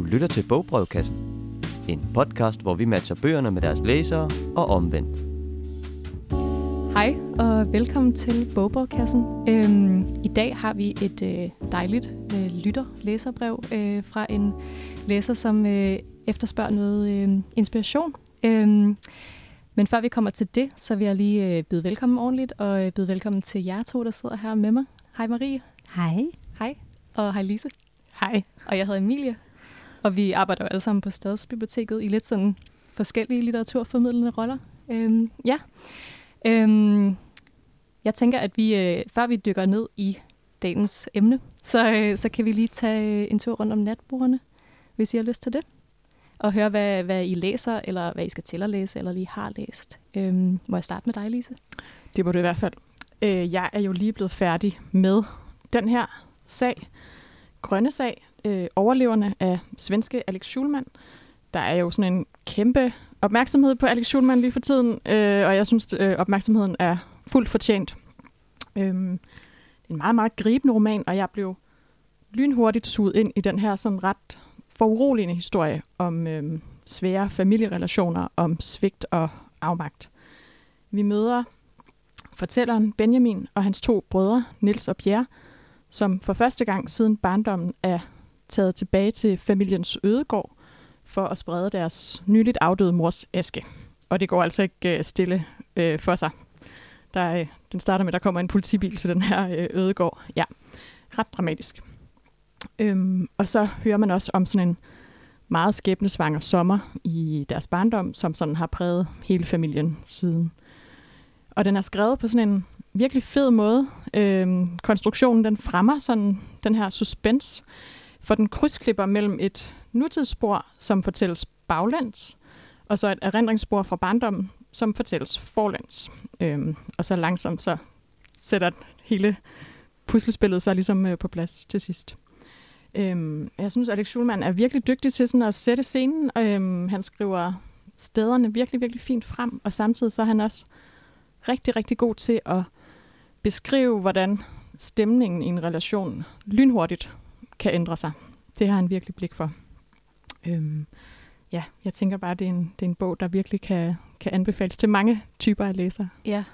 Du lytter til Bogbrevkassen. En podcast, hvor vi matcher bøgerne med deres læsere og omvendt. Hej og velkommen til Bogbrevkassen. Øhm, I dag har vi et øh, dejligt øh, lytter-læserbrev øh, fra en læser, som øh, efterspørger noget øh, inspiration. Øhm, men før vi kommer til det, så vil jeg lige øh, byde velkommen ordentligt, og øh, byde velkommen til jer to, der sidder her med mig. Hej Marie. Hej. Hej. Og hej Lise. Hej. Og jeg hedder Emilie. Og vi arbejder jo alle sammen på Stadsbiblioteket i lidt sådan forskellige litteraturformidlende roller. Øhm, ja. Øhm, jeg tænker, at vi, øh, før vi dykker ned i dagens emne, så, øh, så kan vi lige tage øh, en tur rundt om natbordene, hvis I har lyst til det. Og høre, hvad, hvad I læser, eller hvad I skal til at læse, eller lige har læst. Øhm, må jeg starte med dig, Lise? Det må du i hvert fald. Øh, jeg er jo lige blevet færdig med den her sag, Grønne sag, øh, overleverne af svenske Alex Schulman. Der er jo sådan en kæmpe opmærksomhed på Alex Schulman lige for tiden, øh, og jeg synes, øh, opmærksomheden er fuldt fortjent. Øhm, det er en meget, meget gribende roman, og jeg blev lynhurtigt suget ind i den her sådan ret foruroligende historie om øh, svære familierelationer, om svigt og afmagt. Vi møder fortælleren Benjamin og hans to brødre, Nils og Pierre, som for første gang siden barndommen er taget tilbage til familiens ødegård for at sprede deres nyligt afdøde mors aske. Og det går altså ikke øh, stille øh, for sig. Der, øh, den starter med, at der kommer en politibil til den her øh, ødegård. Ja, ret dramatisk. Øhm, og så hører man også om sådan en meget skæbnesvanger sommer i deres barndom, som sådan har præget hele familien siden. Og den er skrevet på sådan en virkelig fed måde. Øhm, konstruktionen den fremmer sådan den her suspense, for den krydsklipper mellem et nutidsspor, som fortælles baglands, og så et erindringsspor fra barndommen, som fortælles forlands. Øhm, og så langsomt så sætter hele puslespillet sig ligesom øh, på plads til sidst. Øhm, jeg synes, Alex Schulman er virkelig dygtig til sådan at sætte scenen. Øhm, han skriver stederne virkelig, virkelig fint frem, og samtidig så er han også rigtig, rigtig god til at beskrive, hvordan stemningen i en relation lynhurtigt kan ændre sig. Det har han virkelig blik for. Øhm, ja, jeg tænker bare, det er en, det er en bog, der virkelig kan, kan anbefales til mange typer af læsere. Ja,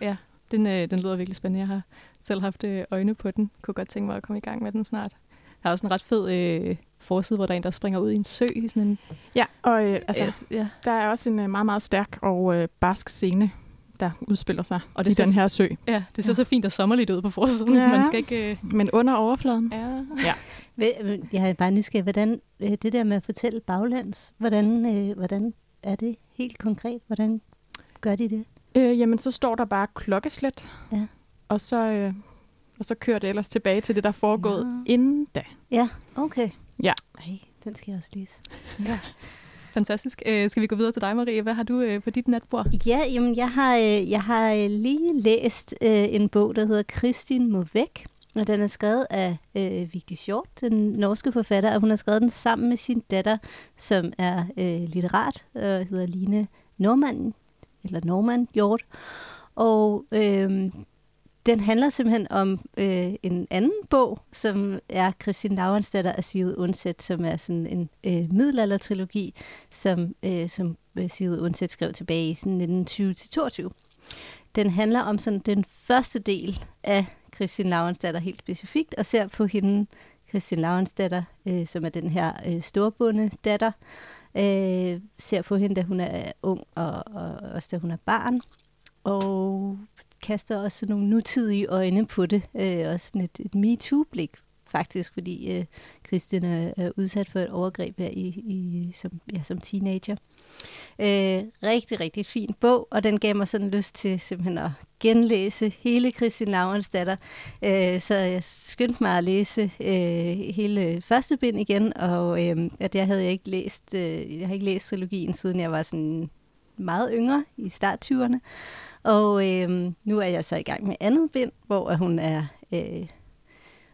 ja. Den, øh, den lyder virkelig spændende. Jeg har selv haft øh, øjne på den. Kunne godt tænke mig at komme i gang med den snart. Der er også en ret fed øh, forside, hvor der er en, der springer ud i en sø. I sådan en, Ja, og øh, altså, øh, ja. der er også en øh, meget, meget stærk og øh, barsk scene, der udspiller sig Og det i ser den her sø. ja, det ser Ja. så fint og sommerligt ud på forsiden. Ja. Man skal ikke... Øh, Men under overfladen. ja. Vel, Jeg er bare nysgerrig, hvordan øh, det der med at fortælle baglands, hvordan, øh, hvordan er det helt konkret? Hvordan gør de det? Øh, jamen, så står der bare klokkeslæt, Ja. og, så, øh, og så kører det ellers tilbage til det, der er foregået Nå. inden da. Ja, okay. Ja. Ej, den skal jeg også læse. Fantastisk. Øh, skal vi gå videre til dig, Marie? Hvad har du øh, på dit natbord? Ja, jamen, jeg har, øh, jeg har øh, lige læst øh, en bog, der hedder Kristin må væk. Og den er skrevet af øh, Vigdi Hjort, den norske forfatter, og hun har skrevet den sammen med sin datter, som er øh, litterat, og hedder Line Norman, eller Norman Hjort. Og øh, den handler simpelthen om øh, en anden bog, som er Kristin Laurensdatter og Sigrid Undset, som er sådan en øh, middelaldertrilogi, som, øh, som øh, Sigrid Undset skrev tilbage i sådan 1920-22. Den handler om sådan den første del af Kristin Laurensdatter helt specifikt, og ser på hende, Kristin Laurensdatter, øh, som er den her øh, storbunde datter, øh, ser på hende, da hun er ung, og, og også da hun er barn, og kaster også nogle nutidige øjne på det, øh, også sådan et, et MeToo-blik faktisk, fordi øh, Christian er, er udsat for et overgreb her i, i, som, ja, som teenager. Øh, rigtig, rigtig fin bog, og den gav mig sådan lyst til simpelthen at genlæse hele Kristin Laurensdatter. Øh, så jeg skyndte mig at læse øh, hele første bind igen, og øh, at jeg havde ikke læst, øh, jeg har ikke læst trilogien, siden jeg var sådan meget yngre, i start 20'erne. Og øh, nu er jeg så i gang med andet bind, hvor hun er øh,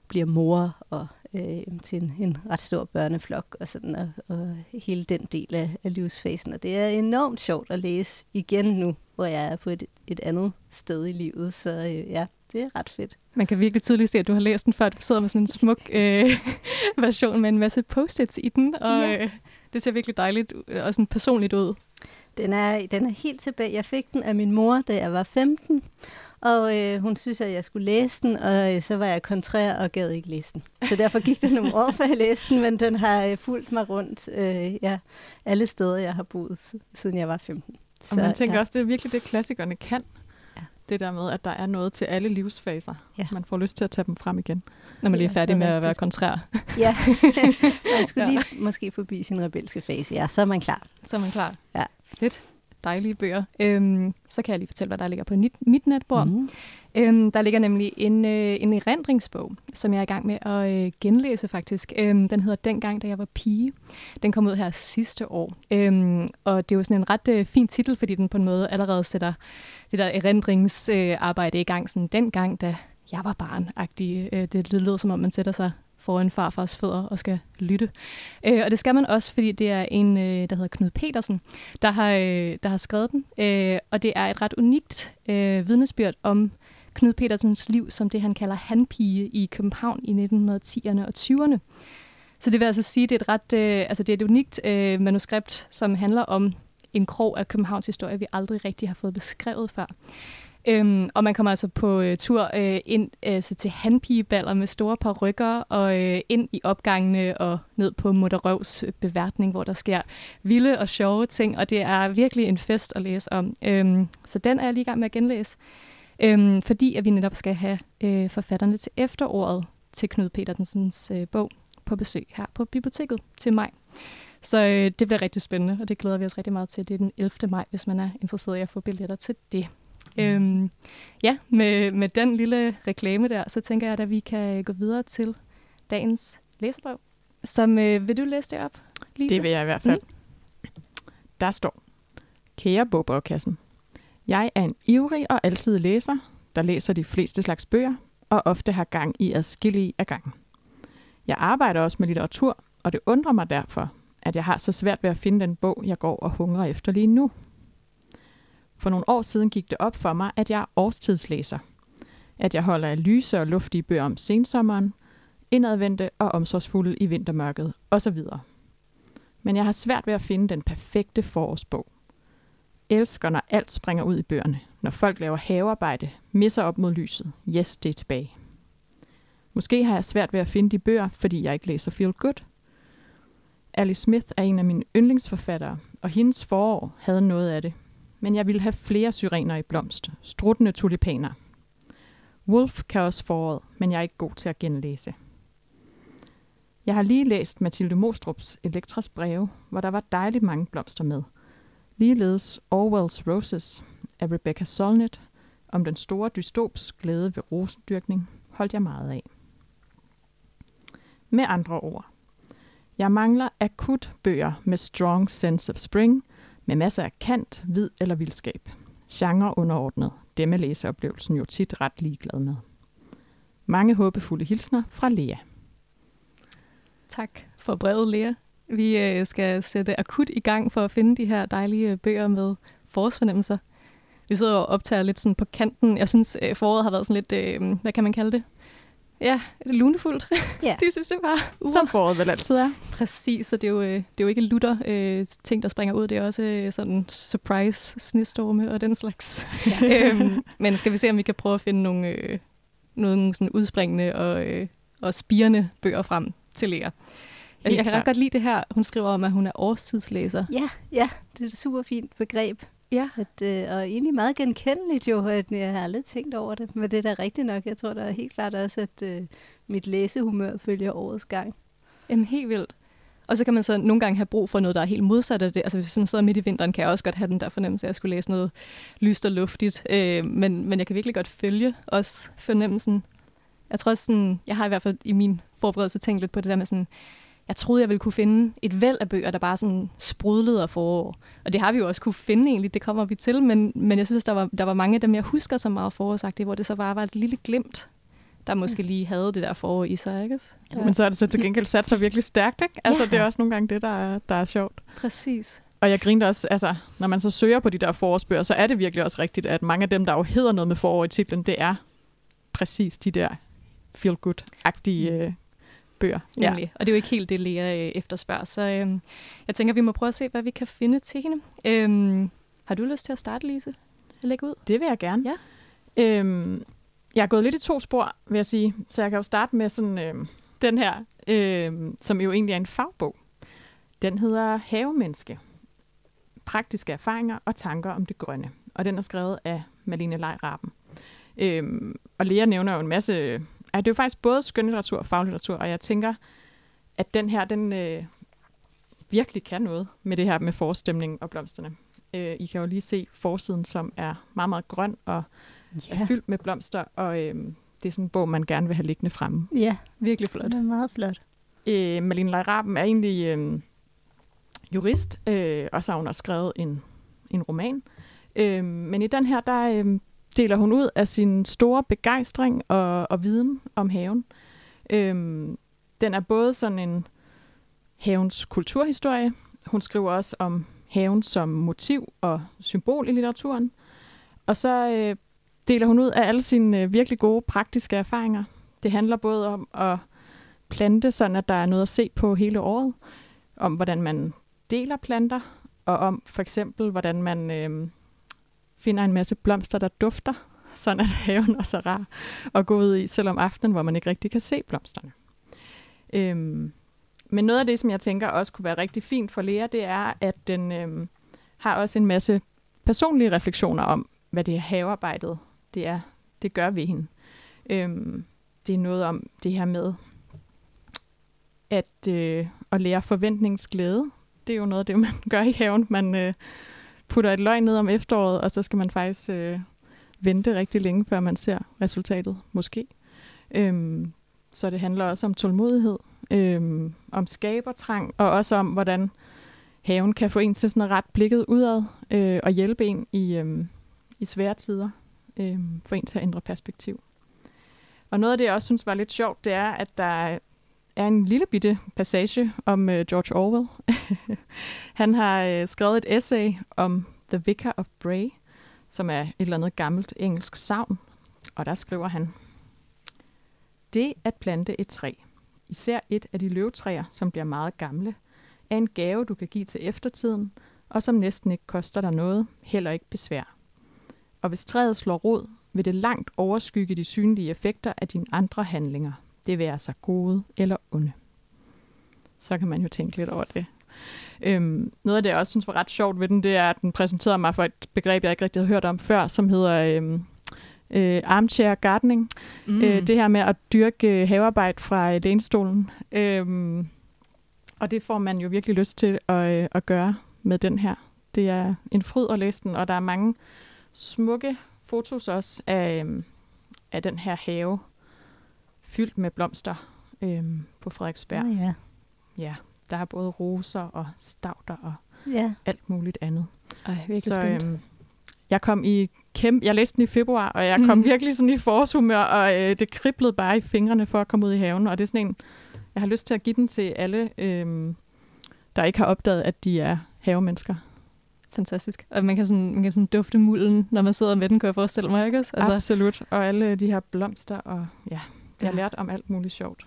bliver mor og øh, til en, en ret stor børneflok og sådan, og, og hele den del af, af livsfasen. Og det er enormt sjovt at læse igen nu, hvor jeg er på et, et andet sted i livet. Så øh, ja, det er ret fedt. Man kan virkelig tydeligt se, at du har læst den før. Du sidder med sådan en smuk øh, version med en masse post-its i den, og Ja. øh, det ser virkelig dejligt og sådan personligt ud. Den er, den er helt tilbage. Jeg fik den af min mor, da jeg var 15, og øh, hun synes, at jeg skulle læse den, og øh, så var jeg kontrær og gad ikke læse den. Så derfor gik det nogle år, før jeg læste den, men den har øh, fulgt mig rundt øh, ja, alle steder, jeg har boet, siden jeg var 15. Og man tænker ja. også, det er virkelig det, klassikerne kan. Ja. Det der med, at der er noget til alle livsfaser. Ja. Man får lyst til at tage dem frem igen. Når man lige er færdig så med at være kontrær, Ja, man skulle Ja. lige måske forbi sin rebelske fase. Ja, så er man klar. så er man klar. Ja. Fedt. Dejlige bøger. Øhm, så kan jeg lige fortælle, hvad der ligger på mit, mit natbord. Mm. Øhm, der ligger nemlig en, øh, en erindringsbog, som jeg er i gang med at øh, genlæse faktisk. Øhm, den hedder Dengang, da jeg var pige. Den kom ud her sidste år. Øhm, og det er jo sådan en ret øh, fin titel, fordi den på en måde allerede sætter det der erindringsarbejde øh, i gang. Sådan dengang, da jeg var barn -agtig. øh, det, det lyder som om, man sætter sig foran farfars fødder og skal lytte. Øh, og det skal man også, fordi det er en, øh, der hedder Knud Petersen, der har, øh, der har skrevet den. Øh, og det er et ret unikt øh, vidnesbyrd om Knud Petersens liv som det, han kalder hanpige i København i 1910'erne og 20'erne. Så det vil altså sige, at det er et ret, øh, altså det er et unikt øh, manuskript, som handler om en krog af Københavns historie, vi aldrig rigtig har fået beskrevet før. Øhm, og man kommer altså på øh, tur øh, ind altså til handpigeballer med store par rykker og øh, ind i opgangene og ned på Mutterøvs øh, beværtning, hvor der sker vilde og sjove ting, og det er virkelig en fest at læse om. Øhm, så den er jeg lige i gang med at genlæse, øhm, fordi at vi netop skal have øh, forfatterne til efteråret til Knud Petersens øh, bog på besøg her på biblioteket til maj. Så øh, det bliver rigtig spændende, og det glæder vi os rigtig meget til. Det er den 11. maj, hvis man er interesseret i at få billetter til det. Øhm, ja, med, med den lille reklame der, så tænker jeg, at vi kan gå videre til dagens læserbrev. Som, øh, vil du læse det op, Lise? Det vil jeg i hvert fald. Mm. Der står, Kære bogbrevkassen. Jeg er en ivrig og altid læser, der læser de fleste slags bøger, og ofte har gang i adskillige af gangen. Jeg arbejder også med litteratur, og det undrer mig derfor, at jeg har så svært ved at finde den bog, jeg går og hungrer efter lige nu. For nogle år siden gik det op for mig, at jeg er årstidslæser. At jeg holder af lyse og luftige bøger om sensommeren, indadvendte og omsorgsfulde i vintermørket osv. Men jeg har svært ved at finde den perfekte forårsbog. Elsker, når alt springer ud i bøgerne. Når folk laver havearbejde, misser op mod lyset. Yes, det er tilbage. Måske har jeg svært ved at finde de bøger, fordi jeg ikke læser Feel Good. Alice Smith er en af mine yndlingsforfattere, og hendes forår havde noget af det. Men jeg ville have flere syrener i blomst, struttende tulipaner. Wolf kan også foråret, men jeg er ikke god til at genlæse. Jeg har lige læst Mathilde Mostrups Elektras breve, hvor der var dejligt mange blomster med. Ligeledes Orwells Roses af Rebecca Solnit om den store dystops glæde ved rosendyrkning holdt jeg meget af. Med andre ord. Jeg mangler akut bøger med strong sense of spring, med masser af kant, vid eller vildskab. Genre underordnet. Dem er læseoplevelsen jo tit ret ligeglad med. Mange håbefulde hilsner fra Lea. Tak for brevet, Lea. Vi øh, skal sætte akut i gang for at finde de her dejlige øh, bøger med forårsfornemmelser. Vi sidder og optager lidt sådan på kanten. Jeg synes, øh, foråret har været sådan lidt, øh, hvad kan man kalde det? Ja, lunefuldt Ja. de sidste par uger. Som foråret vel altid er. Præcis, så det er jo, øh, det er jo ikke lutter øh, ting, der springer ud. Det er også øh, sådan surprise snestorme og den slags. Ja. øhm, men skal vi se, om vi kan prøve at finde nogle, øh, nogle sådan udspringende og, øh, og spirende bøger frem til. Jeg, Helt jeg kan ret godt lide det her. Hun skriver om, at hun er årstidslæser. Ja, ja, det er et super fint begreb. Ja, At, øh, og egentlig meget genkendeligt jo, at jeg har aldrig tænkt over det, men det er da rigtigt nok. Jeg tror da helt klart også, at øh, mit læsehumør følger årets gang. Jamen helt vildt. Og så kan man så nogle gange have brug for noget, der er helt modsat af det. Altså hvis man sidder midt i vinteren, kan jeg også godt have den der fornemmelse, at jeg skulle læse noget lyst og luftigt. Øh, men, men jeg kan virkelig godt følge også fornemmelsen. Jeg tror også sådan, jeg har i hvert fald i min forberedelse tænkt lidt på det der med sådan, jeg troede, jeg ville kunne finde et væld af bøger, der bare sådan sprudlede af forår. Og det har vi jo også kunne finde egentlig, det kommer vi til. Men, men jeg synes, der var, der var mange af dem, jeg husker så meget forårsagtigt, hvor det så bare var et lille glimt, der måske lige havde det der forår i sig, ikke? Ja. Men så er det så til gengæld sat sig virkelig stærkt, ikke? Altså, Ja. det er også nogle gange det, der er, der er sjovt. Præcis. Og jeg grinte også, altså, når man så søger på de der forårsbøger, så er det virkelig også rigtigt, at mange af dem, der jo hedder noget med forår i titlen, det er præcis de der feel-good-agtige øh, bøger. Ja. Nemlig. Og det er jo ikke helt det, Lea øh, efterspørger. Så øh, jeg tænker, vi må prøve at se, hvad vi kan finde til hende. Øh, har du lyst til at starte, Lise? Lægge ud? Det vil jeg gerne. Ja. Øhm, jeg er gået lidt i to spor, vil jeg sige. Så jeg kan jo starte med sådan øh, den her, øh, som jo egentlig er en fagbog. Den hedder Havemenneske. Praktiske erfaringer og tanker om det grønne. Og den er skrevet af Malene Lejraben. Øhm, og Lea nævner jo en masse... Ja, det er jo faktisk både skønlitteratur og faglitteratur, og jeg tænker, at den her, den øh, virkelig kan noget med det her med forestemning og blomsterne. Øh, I kan jo lige se forsiden, som er meget, meget grøn og ja. er fyldt med blomster, og øh, det er sådan en bog, man gerne vil have liggende fremme. Ja, virkelig flot. Det er meget flot. Øh, Malene Leiraben er egentlig øh, jurist, øh, og så har hun også skrevet en, en roman. Øh, men i den her, der øh, deler hun ud af sin store begejstring og, og viden om haven. Øhm, den er både sådan en havens kulturhistorie. Hun skriver også om haven som motiv og symbol i litteraturen. Og så øh, deler hun ud af alle sine øh, virkelig gode praktiske erfaringer. Det handler både om at plante, sådan at der er noget at se på hele året, om hvordan man deler planter, og om for eksempel, hvordan man øh, finder en masse blomster, der dufter, sådan at haven er så rar at gå ud i, selvom aftenen, hvor man ikke rigtig kan se blomsterne. Øhm, men noget af det, som jeg tænker også kunne være rigtig fint for Lea, det er, at den øhm, har også en masse personlige refleksioner om, hvad det her havearbejdet det er, det gør ved hende. Øhm, det er noget om det her med at, øh, at lære forventningsglæde. Det er jo noget af det, man gør i haven. Man øh, putter et løg ned om efteråret, og så skal man faktisk øh, vente rigtig længe, før man ser resultatet, måske. Øhm, så det handler også om tålmodighed, øhm, om skabertrang, og også om, hvordan haven kan få en til sådan at ret blikket udad øh, og hjælpe en i, øh, i svære tider øh, få en til at ændre perspektiv. Og noget af det, jeg også synes var lidt sjovt, det er, at der er en lille bitte passage om øh, George Orwell. han har øh, skrevet et essay om The Vicar of Bray, som er et eller andet gammelt engelsk savn. Og der skriver han, Det at plante et træ, især et af de løvtræer, som bliver meget gamle, er en gave, du kan give til eftertiden, og som næsten ikke koster dig noget, heller ikke besvær og hvis træet slår rod, vil det langt overskygge de synlige effekter af dine andre handlinger, det være sig gode eller onde. Så kan man jo tænke lidt over det. Øhm, noget af det, jeg også synes var ret sjovt ved den, det er, at den præsenterede mig for et begreb, jeg ikke rigtig havde hørt om før, som hedder øhm, øh, armchair gardening. Mm. Øh, det her med at dyrke øh, havearbejde fra øh, lænestolen. Øhm, og det får man jo virkelig lyst til at, øh, at gøre med den her. Det er en fryd at læse den, og der er mange smukke fotos også af, øhm, af den her have, fyldt med blomster øhm, på Frederiksberg. Oh, ja. ja, der er både roser og stavter og ja. alt muligt andet. Ej, virkelig Så. Øhm, jeg kom i kæmpe, jeg læste den i februar, og jeg kom mm. virkelig sådan i forårshumør, og øh, det kriblede bare i fingrene for at komme ud i haven, og det er sådan en, jeg har lyst til at give den til alle, øh, der ikke har opdaget, at de er havemennesker fantastisk. Og man kan, sådan, man kan sådan dufte mulden, når man sidder med den, kan jeg forestille mig, ikke? Altså, Absolut. Og alle de her blomster, og ja, jeg har ja. lært om alt muligt sjovt.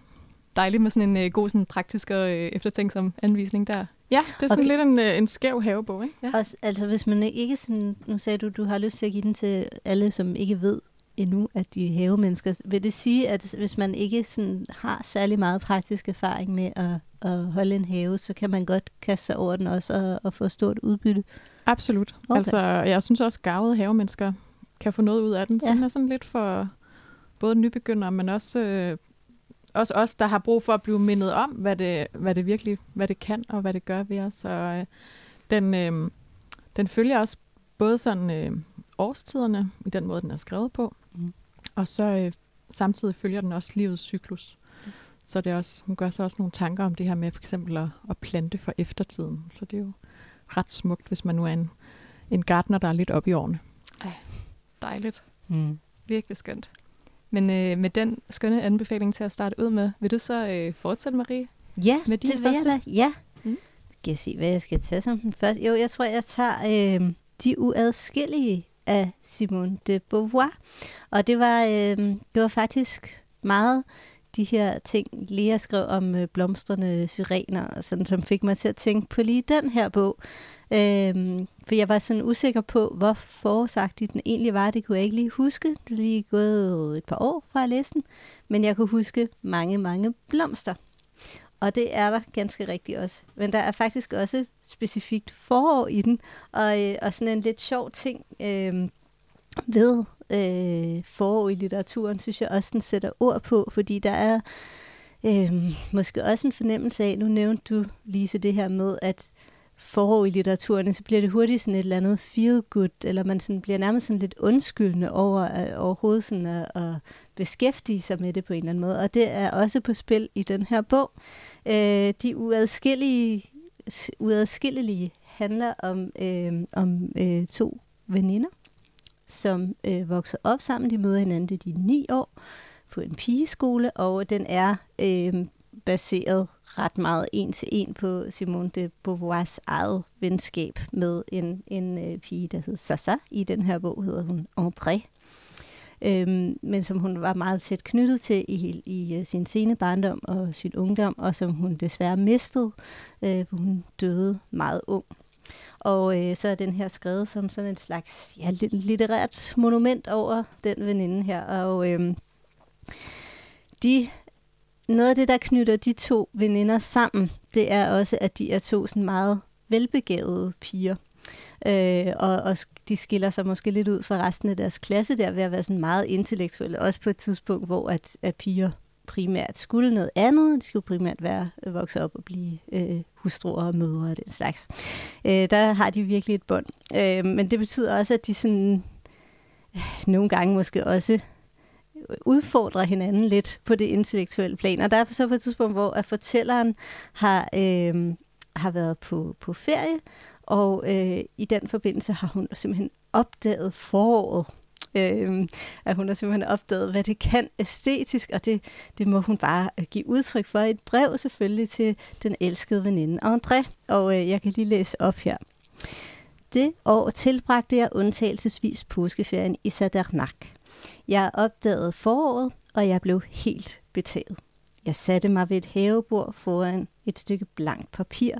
Dejligt med sådan en uh, god sådan praktisk og uh, eftertænksom anvisning der. Ja, det er sådan okay. lidt en, uh, en skæv havebog, ikke? Ja. Også, altså hvis man ikke sådan, nu sagde du, du har lyst til at give den til alle, som ikke ved endnu, at de er havemennesker. Vil det sige, at hvis man ikke sådan har særlig meget praktisk erfaring med at, at holde en have, så kan man godt kaste sig over den også og, og få stort udbytte? Absolut. Okay. Altså, jeg synes også, at gavede havemennesker kan få noget ud af den. Så ja. den er sådan lidt for både nybegyndere, men også, øh, også os, der har brug for at blive mindet om, hvad det, hvad det virkelig hvad det kan, og hvad det gør ved os. Og, øh, den, øh, den følger også både sådan øh, årstiderne, i den måde, den er skrevet på, mm. og så øh, samtidig følger den også livets cyklus. Mm. Så det er også, hun gør så også nogle tanker om det her med for eksempel at, at plante for eftertiden. Så det er jo ret smukt, hvis man nu er en, en gartner, der er lidt op i årene. Ej, dejligt. Mm. Virkelig skønt. Men øh, med den skønne anbefaling til at starte ud med, vil du så øh, fortsætte, Marie? Ja, med din det vil første? jeg da. Ja. Mm. Skal jeg se, hvad jeg skal tage som den første? Jo, jeg tror, jeg tager øh, De Uadskillige af Simone de Beauvoir. Og det var, øh, det var faktisk meget de her ting, Lea skrev om øh, blomstrende syrener, og sådan, som fik mig til at tænke på lige den her bog. Øhm, for jeg var sådan usikker på, hvor forårsagtig den egentlig var. Det kunne jeg ikke lige huske. Det er lige gået et par år fra at læse den. Men jeg kunne huske mange, mange blomster. Og det er der ganske rigtigt også. Men der er faktisk også specifikt forår i den. Og, øh, og sådan en lidt sjov ting øh, ved øh, forår i litteraturen, synes jeg også, den sætter ord på. Fordi der er øh, måske også en fornemmelse af, nu nævnte du, Lise, det her med, at forår i litteraturen, så bliver det hurtigt sådan et eller andet feel good, eller man sådan bliver nærmest sådan lidt undskyldende over at, overhovedet sådan at, at beskæftige sig med det på en eller anden måde. Og det er også på spil i den her bog. Øh, de uadskillelige, uadskillelige handler om, øh, om øh, to veninder, som øh, vokser op sammen. De møder hinanden, det de ni år, på en pigeskole, og den er øh, baseret ret meget en til en på Simone de Beauvoirs eget venskab med en, en øh, pige, der hed Sasa. I den her bog hedder hun André. Øhm, men som hun var meget tæt knyttet til i, i i sin sene barndom og sin ungdom, og som hun desværre mistede, øh, hun døde meget ung. Og øh, så er den her skrevet som sådan en slags ja, litterært monument over den veninde her. Og øh, de noget af det, der knytter de to veninder sammen, det er også, at de er to sådan meget velbegavede piger. Øh, og, og de skiller sig måske lidt ud fra resten af deres klasse der ved at være sådan meget intellektuelle, også på et tidspunkt, hvor at, at piger primært skulle noget andet. De skulle primært være øh, vokse op og blive øh, hustruer og mødre og den slags. Øh, der har de virkelig et bånd. Øh, men det betyder også, at de sådan øh, nogle gange måske også udfordrer hinanden lidt på det intellektuelle plan. Og der er så på et tidspunkt, hvor at fortælleren har, øh, har været på, på ferie, og øh, i den forbindelse har hun simpelthen opdaget foråret. Øh, at hun har simpelthen opdaget, hvad det kan æstetisk, og det, det må hun bare øh, give udtryk for i et brev selvfølgelig til den elskede veninde André. Og øh, jeg kan lige læse op her. Det år tilbragte jeg undtagelsesvis påskeferien i Sadarnak. Jeg opdagede foråret, og jeg blev helt betaget. Jeg satte mig ved et havebord foran et stykke blankt papir,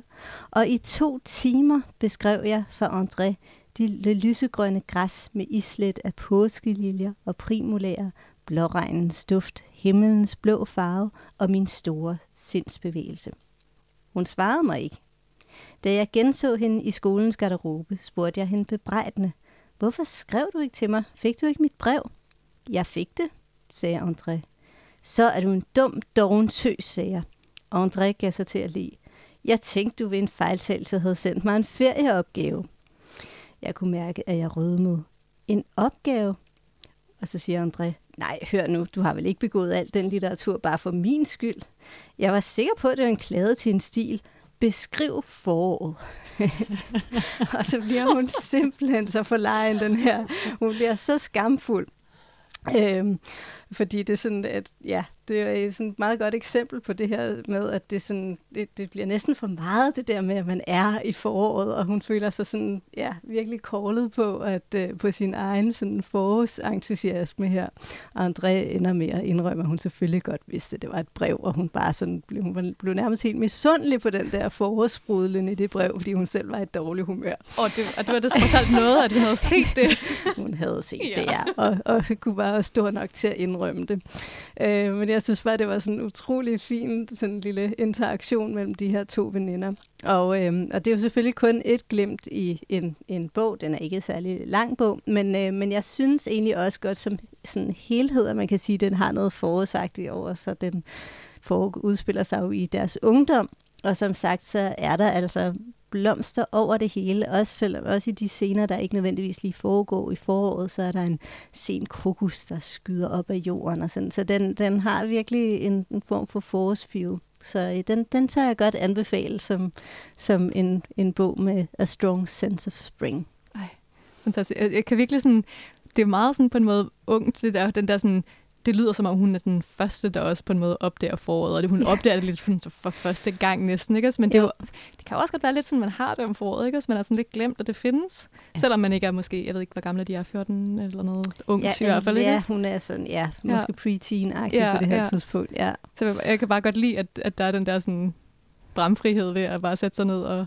og i to timer beskrev jeg for André det lysegrønne græs med islet af påskeliljer og primulærer, blåregnens duft, himmelens blå farve og min store sindsbevægelse. Hun svarede mig ikke. Da jeg genså hende i skolens garderobe, spurgte jeg hende bebrejdende, hvorfor skrev du ikke til mig? Fik du ikke mit brev? Jeg fik det, sagde André. Så er du en dum, doven tøs, sagde jeg. André gav sig til at lide. Jeg tænkte, du ved en fejltagelse havde sendt mig en ferieopgave. Jeg kunne mærke, at jeg rødmede. En opgave? Og så siger André, nej, hør nu, du har vel ikke begået alt den litteratur bare for min skyld. Jeg var sikker på, at det var en klade til en stil. Beskriv foråret. og så bliver hun simpelthen så forlegen, den her. Hun bliver så skamfuld. Øhm, fordi det er sådan, at ja, det er sådan et meget godt eksempel på det her med, at det, sådan, det, det bliver næsten for meget det der med, at man er i foråret, og hun føler sig sådan, ja, virkelig kålet på, at uh, på sin egen sådan forårsentusiasme her. Og André ender med at indrømme, at hun selvfølgelig godt vidste, at det var et brev, og hun bare sådan, blev, hun blev nærmest helt misundelig på den der forårssprudlen i det brev, fordi hun selv var i et dårligt humør. Og det, og det var det trods alt noget, at hun havde set det. hun havde set ja. det, ja, og, og kunne bare stå nok til at indrømme det. Øh, men jeg synes bare, det var sådan en utrolig fin sådan en lille interaktion mellem de her to veninder. Og, øh, og det er jo selvfølgelig kun et glimt i en, en bog. Den er ikke særlig lang bog, men, øh, men jeg synes egentlig også godt som sådan helhed, at man kan sige, at den har noget i over så Den for, udspiller sig jo i deres ungdom. Og som sagt, så er der altså blomster over det hele. Også, selvom, også i de scener, der ikke nødvendigvis lige foregår i foråret, så er der en sen krokus, der skyder op af jorden. Og sådan. Så den, den har virkelig en, en form for forårsfeel. Så øh, den, den tør jeg godt anbefale som, som en, en bog med A Strong Sense of Spring. Ej, fantastisk. Jeg, jeg kan virkelig sådan, det er meget sådan på en måde ungt, det der, den der sådan det lyder som om, hun er den første, der også på en måde opdager foråret, og det, hun opdager det lidt for, første gang næsten, ikke? Men det, er jo, det kan også godt være lidt sådan, man har det om foråret, ikke? Man har sådan lidt glemt, at det findes, ja. selvom man ikke er måske, jeg ved ikke, hvor gamle de er, 14 eller noget, ung ja, i hvert fald, ikke? Ja, hun er sådan, ja, måske ja. preteen-agtig ja, på det her ja. tidspunkt, ja. Så jeg kan bare godt lide, at, at der er den der sådan bramfrihed ved at bare sætte sig ned og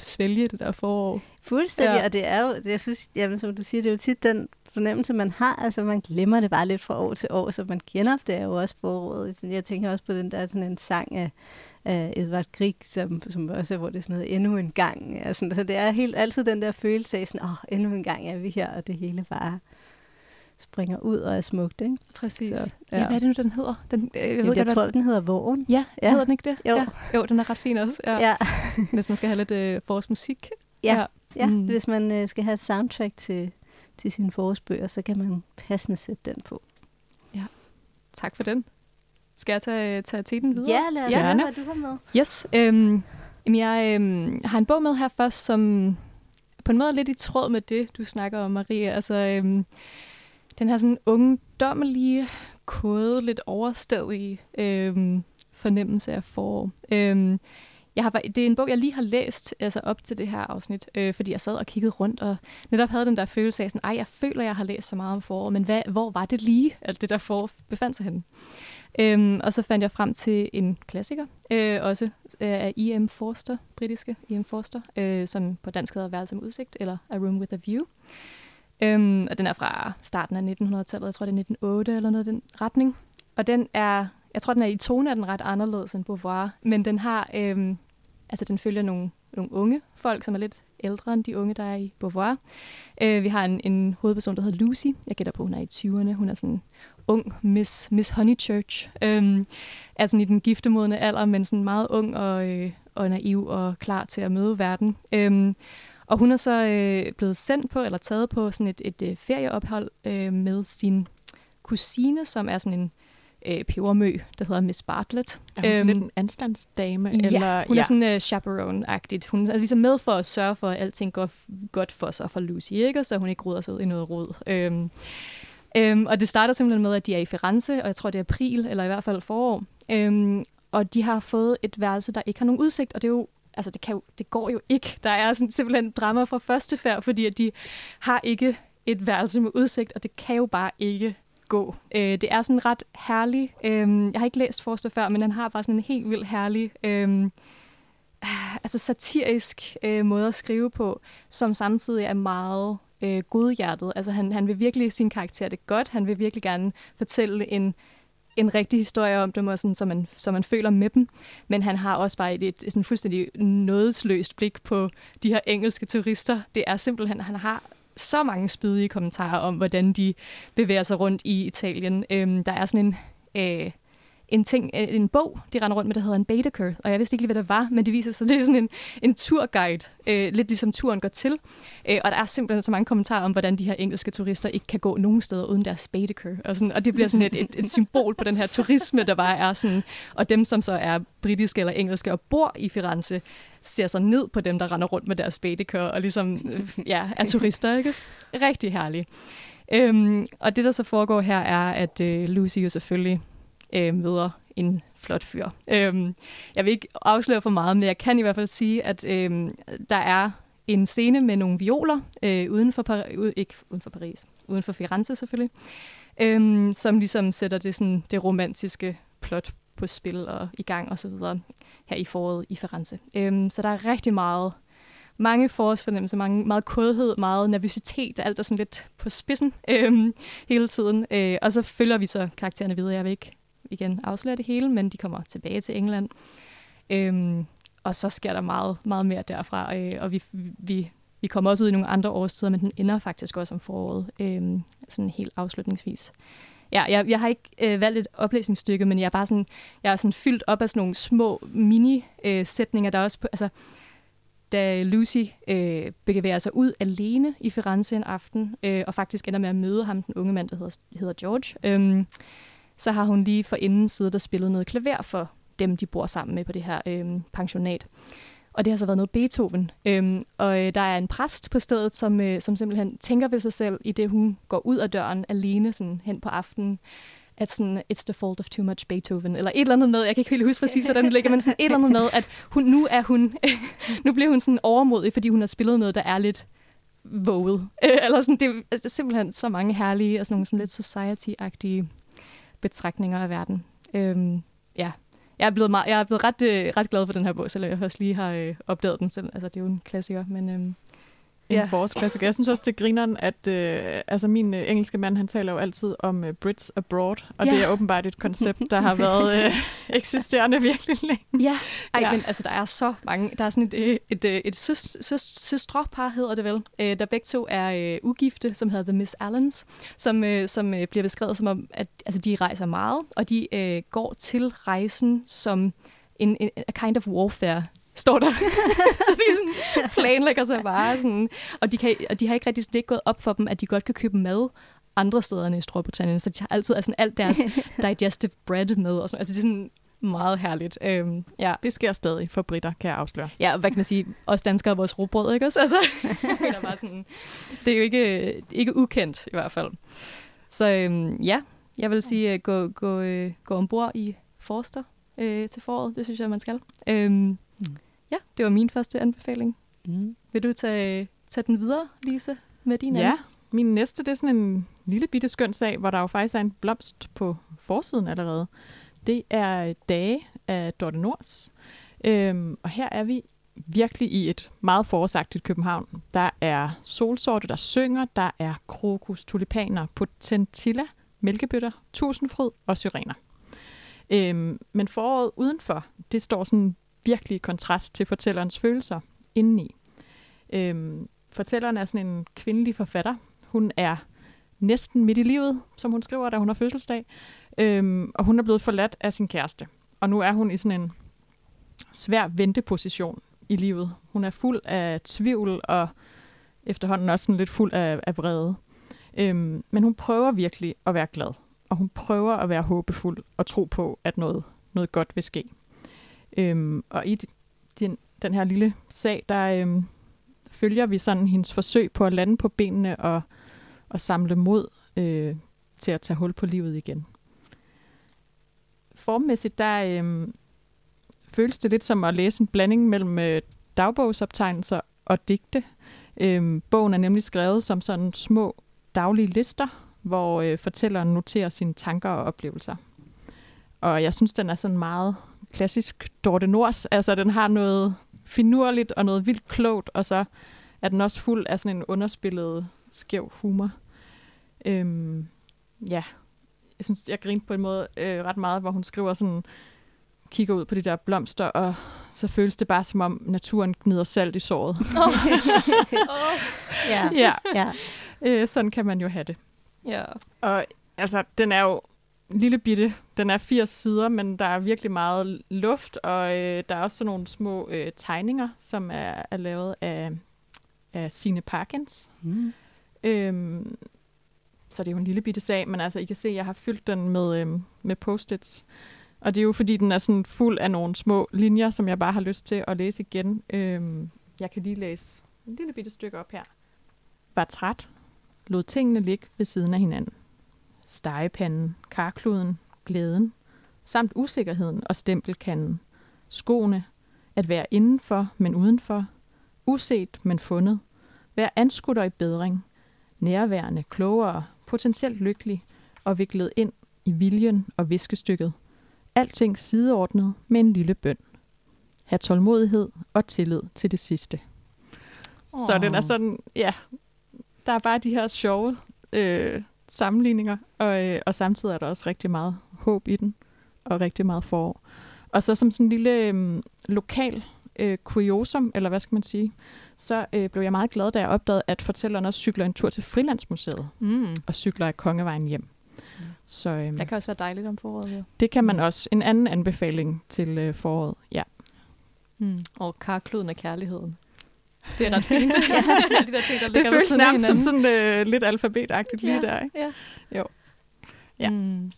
svælge det der forår. Fuldstændig, ja. og det er jo, det, jeg synes, jamen, som du siger, det er jo tit den fornemmelse, man har. Altså, man glemmer det bare lidt fra år til år, så man genopdager jo også foråret. Jeg tænker også på den der sådan en sang af, af Edvard Grieg, som, som også er, hvor det er sådan noget, endnu en gang. Altså, så det er helt altid den der følelse af sådan, åh, oh, endnu en gang er vi her, og det hele bare springer ud og er smukt, ikke? Præcis. Så, ja. ja, hvad er det nu, den hedder? Den, øh, jeg, ved, jeg tror, den hedder Vågen. Ja, ja, hedder den ikke det? Jo. Ja. Jo, den er ret fin også. Ja. ja. Hvis man skal have lidt øh, forårsmusik. Ja, ja. ja. Mm. hvis man øh, skal have soundtrack til, til sine forårsbøger, så kan man passende sætte den på. Ja, tak for den. Skal jeg tage, tage tiden videre? Ja, lad os ja. høre, hvad du har med. Yes. Øhm, jeg øhm, har en bog med her først, som på en måde er lidt i tråd med det, du snakker om, Maria. Altså, øhm, den her sådan ungdommelige, kode, lidt overstadige øhm, fornemmelse af forår. Øhm, jeg har, det er en bog, jeg lige har læst altså op til det her afsnit, øh, fordi jeg sad og kiggede rundt og netop havde den der følelse af, sådan, ej, jeg føler, jeg har læst så meget om forår, men hvad, hvor var det lige, at det der forår befandt sig henne? Øhm, og så fandt jeg frem til en klassiker, øh, også øh, af E.M. Forster, britiske E.M. Forster, øh, som på dansk hedder Værelse med udsigt, eller A Room with a View. Øhm, og den er fra starten af 1900-tallet, jeg tror det er 1908 eller noget i den retning. Og den er, jeg tror den er i tone, er den ret anderledes end Beauvoir, men den har, øhm, altså den følger nogle, nogle unge folk, som er lidt ældre end de unge, der er i Beauvoir. Øh, vi har en, en hovedperson, der hedder Lucy. Jeg gætter på, hun er i 20'erne. Hun er sådan ung Miss, Miss Honeychurch. Øhm, er sådan i den giftemodende alder, men sådan meget ung og, øh, og naiv og klar til at møde verden. Øhm, og hun er så øh, blevet sendt på, eller taget på sådan et, et, et ferieophold øh, med sin kusine, som er sådan en øh, pebermø, der hedder Miss Bartlett. Er hun øhm, sådan en anstandsdame? Ja, eller? hun ja. er sådan uh, chaperone-agtigt. Hun er ligesom med for at sørge for, at alting går godt for sig for Lucy, ikke? så hun ikke ruder sig ud i noget råd. Øhm, øhm, og det starter simpelthen med, at de er i Firenze, og jeg tror, det er april, eller i hvert fald forår. Øhm, og de har fået et værelse, der ikke har nogen udsigt, og det er jo altså det, kan jo, det går jo ikke. Der er sådan, simpelthen drama fra første færd, fordi at de har ikke et værelse med udsigt, og det kan jo bare ikke gå. Øh, det er sådan ret herlig. Øh, jeg har ikke læst Forster før, men han har bare sådan en helt vildt herlig, øh, altså satirisk øh, måde at skrive på, som samtidig er meget øh, godhjertet. Altså han, han vil virkelig sin karakter det godt. Han vil virkelig gerne fortælle en en rigtig historie om dem, og sådan, så, man, så man føler med dem. Men han har også bare et, et, et sådan fuldstændig nådesløst blik på de her engelske turister. Det er simpelthen, han har så mange spydige kommentarer om, hvordan de bevæger sig rundt i Italien. Øhm, der er sådan en... Øh, en, ting, øh, en bog, de render rundt med, der hedder en Baedeker, og jeg vidste ikke lige, hvad det var, men det viser sig, det er sådan en, en turguide, øh, lidt ligesom turen går til. Øh, og der er simpelthen så mange kommentarer om, hvordan de her engelske turister ikke kan gå nogen steder uden deres Baedeker. Og, sådan, og det bliver sådan et, et, et symbol på den her turisme, der bare er sådan, og dem, som så er britiske eller engelske og bor i Firenze, ser så ned på dem, der render rundt med deres Baedeker og ligesom øh, ja, er turister. Ikke? Rigtig herligt. Øhm, og det, der så foregår her, er, at øh, Lucy jo selvfølgelig øh, møder en flot fyr. Øhm, jeg vil ikke afsløre for meget, men jeg kan i hvert fald sige, at øh, der er en scene med nogle violer øh, uden for Paris, ud, ikke uden for Paris, uden for Firenze selvfølgelig, øh, som ligesom sætter det, sådan, det romantiske plot på spil og i gang og så videre her i foråret i Firenze. Øhm, så der er rigtig meget mange forårsfornemmelser, mange, meget kodhed, meget nervøsitet, alt er sådan lidt på spidsen øhm, hele tiden. Øh, og så følger vi så karaktererne videre. Jeg vil ikke igen afsløre det hele, men de kommer tilbage til England. Øhm, og så sker der meget, meget mere derfra, øh, og vi, vi, vi kommer også ud i nogle andre årstider, men den ender faktisk også om foråret, øh, sådan helt afslutningsvis. Ja, jeg, jeg har ikke øh, valgt et oplæsningsstykke, men jeg er bare sådan, jeg er sådan fyldt op af sådan nogle små mini-sætninger, øh, der også på, altså, da Lucy øh, bevæger sig ud alene i Firenze en aften, øh, og faktisk ender med at møde ham, den unge mand, der hedder, hedder George, øh, så har hun lige for inden siddet og spillet noget klaver for dem, de bor sammen med på det her øh, pensionat. Og det har så været noget Beethoven. Øhm, og øh, der er en præst på stedet, som, øh, som simpelthen tænker ved sig selv, i det hun går ud af døren alene sådan hen på aftenen, at sådan, it's the fault of too much Beethoven, eller et eller andet med, jeg kan ikke helt huske præcis, hvordan det ligger, men sådan et eller andet med, at hun, nu er hun, nu bliver hun sådan overmodig, fordi hun har spillet noget, der er lidt våget. eller sådan, det, det er simpelthen så mange herlige og sådan nogle sådan lidt society-agtige betragtninger af verden. Øhm, ja, jeg er blevet, meget, jeg er blevet ret, øh, ret glad for den her bog, selvom jeg først lige har øh, opdaget den selv. Altså, det er jo en klassiker, men... Øh, ja. forårsklassiker. Jeg synes også, det griner, at øh, altså min øh, engelske mand, han taler jo altid om øh, Brits abroad, og ja. det er åbenbart et koncept, der har været øh, eksisterende virkelig længe. Ja, Ej, ja. men altså, der er så mange. Der er sådan et, øh, et, et, et, et søst, søstrepar, hedder det vel, øh, der begge to er øh, ugifte, som hedder The Miss Allens, som, øh, som øh, bliver beskrevet som om, at altså, de rejser meget, og de øh, går til rejsen som en, en a kind of warfare står der. så de sådan planlægger sig bare sådan. Og de, kan, og de har ikke rigtig det er ikke gået op for dem, at de godt kan købe mad andre steder end i Storbritannien. Så de har altid altså, alt deres digestive bread med. Og sådan. Altså det er sådan meget herligt. Øhm, ja. Det sker stadig for britter, kan jeg afsløre. Ja, hvad kan man sige? Os danskere er vores robrød, ikke også? Altså, det, er bare sådan, det er jo ikke, ikke ukendt i hvert fald. Så øhm, ja, jeg vil sige, uh, gå, gå, uh, gå ombord i Forster uh, til foråret. Det synes jeg, man skal. Øhm. Ja, det var min første anbefaling. Mm. Vil du tage, tage den videre, Lise, med din Ja, anden? min næste det er sådan en lille bitte skøn sag, hvor der jo faktisk er en blomst på forsiden allerede. Det er Dage af Dorte Nors. Øhm, og her er vi virkelig i et meget forårsagtigt København. Der er solsorte, der synger, der er krokus, tulipaner, potentilla, mælkebøtter, tusindfryd og syrener. Øhm, men foråret udenfor, det står sådan virkelig kontrast til fortællerens følelser indeni. Øhm, fortælleren er sådan en kvindelig forfatter. Hun er næsten midt i livet, som hun skriver, da hun har fødselsdag. Øhm, og hun er blevet forladt af sin kæreste. Og nu er hun i sådan en svær venteposition i livet. Hun er fuld af tvivl og efterhånden også sådan lidt fuld af, af vrede. Øhm, men hun prøver virkelig at være glad. Og hun prøver at være håbefuld og tro på, at noget, noget godt vil ske. Øhm, og i den, den her lille sag, der øhm, følger vi sådan hendes forsøg på at lande på benene og, og samle mod øh, til at tage hul på livet igen. Formmæssigt, der øhm, føles det lidt som at læse en blanding mellem øh, dagbogsoptegnelser og digte. Øhm, bogen er nemlig skrevet som sådan små daglige lister, hvor øh, fortælleren noterer sine tanker og oplevelser. Og jeg synes, den er sådan meget klassisk Dorte Nors. Altså, den har noget finurligt og noget vildt klogt, og så er den også fuld af sådan en underspillet, skæv humor. Øhm, ja, jeg synes, jeg griner på en måde øh, ret meget, hvor hun skriver sådan, kigger ud på de der blomster, og så føles det bare som om naturen gnider salt i såret. Oh. oh. ja. ja. ja. Øh, sådan kan man jo have det. Ja. Og altså, den er jo lille bitte. Den er 80 sider, men der er virkelig meget luft, og øh, der er også sådan nogle små øh, tegninger, som er, er lavet af, af Signe Parkins. Mm. Øhm, så det er jo en lille bitte sag, men altså, I kan se, at jeg har fyldt den med, øh, med post-its. Og det er jo, fordi den er sådan fuld af nogle små linjer, som jeg bare har lyst til at læse igen. Øhm, jeg kan lige læse en lille bitte stykke op her. Var træt, lod tingene ligge ved siden af hinanden stegepanden, karkluden, glæden, samt usikkerheden og stempelkanden, skoene, at være indenfor, men udenfor, uset, men fundet, være anskutter i bedring, nærværende, klogere, potentielt lykkelig og viklet ind i viljen og viskestykket. Alting sideordnet med en lille bøn. Ha' tålmodighed og tillid til det sidste. Oh. Så den er sådan, ja, der er bare de her sjove øh, sammenligninger, og, øh, og samtidig er der også rigtig meget håb i den, og rigtig meget forår. Og så som sådan en lille øh, lokal øh, kuriosum, eller hvad skal man sige, så øh, blev jeg meget glad, da jeg opdagede, at fortælleren også cykler en tur til Frilandsmuseet, mm. og cykler af Kongevejen hjem. Mm. Så, øh, det kan også være dejligt om foråret, ja. Det kan man mm. også. En anden anbefaling til øh, foråret, ja. Mm. Og karkloden af kærligheden. Det er ret fint. ja. de der ting, der det føles nærmest som sådan uh, lidt alfabetagtigt lige ja. der. Ikke? Ja. Jo. Ja. Mm.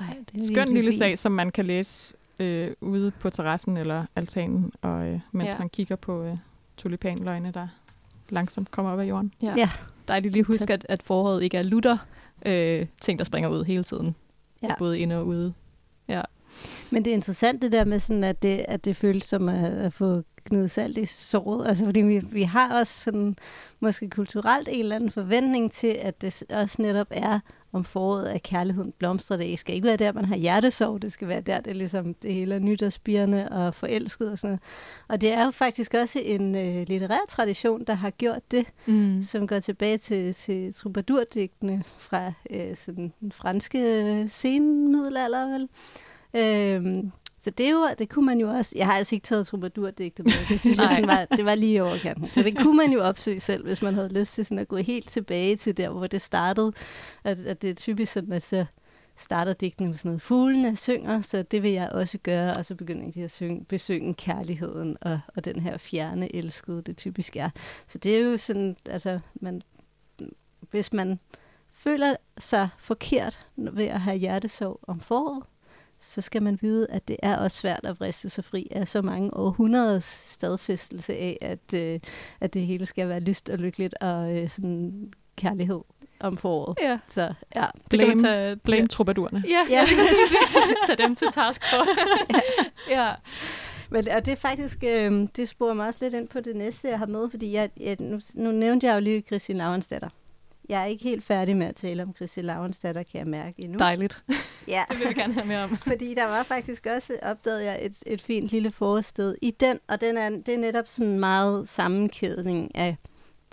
Ej, det er Skøn lille fint. sag, som man kan læse øh, ude på terrassen eller altanen, og øh, mens ja. man kigger på øh, tulipanløgne, der langsomt kommer op af jorden. Ja. ja. Dejligt lige huske, at, at foråret ikke er lutter øh, ting, der springer ud hele tiden. ja. både inde og ude. Ja. Men det er interessant det der med, sådan, at, det, at det føles som at, at få gnide salt i såret. Altså, fordi vi, vi har også sådan, måske kulturelt en eller anden forventning til, at det også netop er om foråret, at kærligheden blomstrer. Det skal ikke være der, man har hjertesorg. Det skal være der, det er ligesom det hele er nyt og forelsket og sådan noget. Og det er jo faktisk også en øh, litterær tradition, der har gjort det, mm. som går tilbage til, til troubadourdigtene fra øh, sådan den franske senmiddelalder, vel? Øhm, så det, jo, det kunne man jo også... Jeg har altså ikke taget troubadour-digtet med. Det synes jeg sådan var, det var lige over kanten. Og det kunne man jo opsøge selv, hvis man havde lyst til sådan at gå helt tilbage til der, hvor det startede. At, at det er typisk sådan, at så starter digtene med sådan noget, fuglene synger, så det vil jeg også gøre, og så begynder de at synge, besynge kærligheden og, og den her fjerne elskede, det typisk er. Så det er jo sådan, altså, man, hvis man føler sig forkert ved at have hjertesorg om foråret, så skal man vide, at det er også svært at vriste sig fri af så mange århundreders stadfæstelse af, at, øh, at det hele skal være lyst og lykkeligt og øh, sådan kærlighed om foråret. Ja. Så ja. Blame, tage, blame ja. troubadourerne. Ja, ja. Tag dem til task for. ja. ja. Men og det er faktisk, øh, det sporer mig også lidt ind på det næste, jeg har med, fordi jeg, jeg, nu, nu nævnte jeg jo lige Christine Lavensdatter. Jeg er ikke helt færdig med at tale om Christi Lavensdatter, kan jeg mærke endnu. Dejligt. Ja. det vil vi gerne have mere om. Fordi der var faktisk også, opdaget jeg, et, et fint lille forested i den, og den er, det er netop sådan en meget sammenkædning af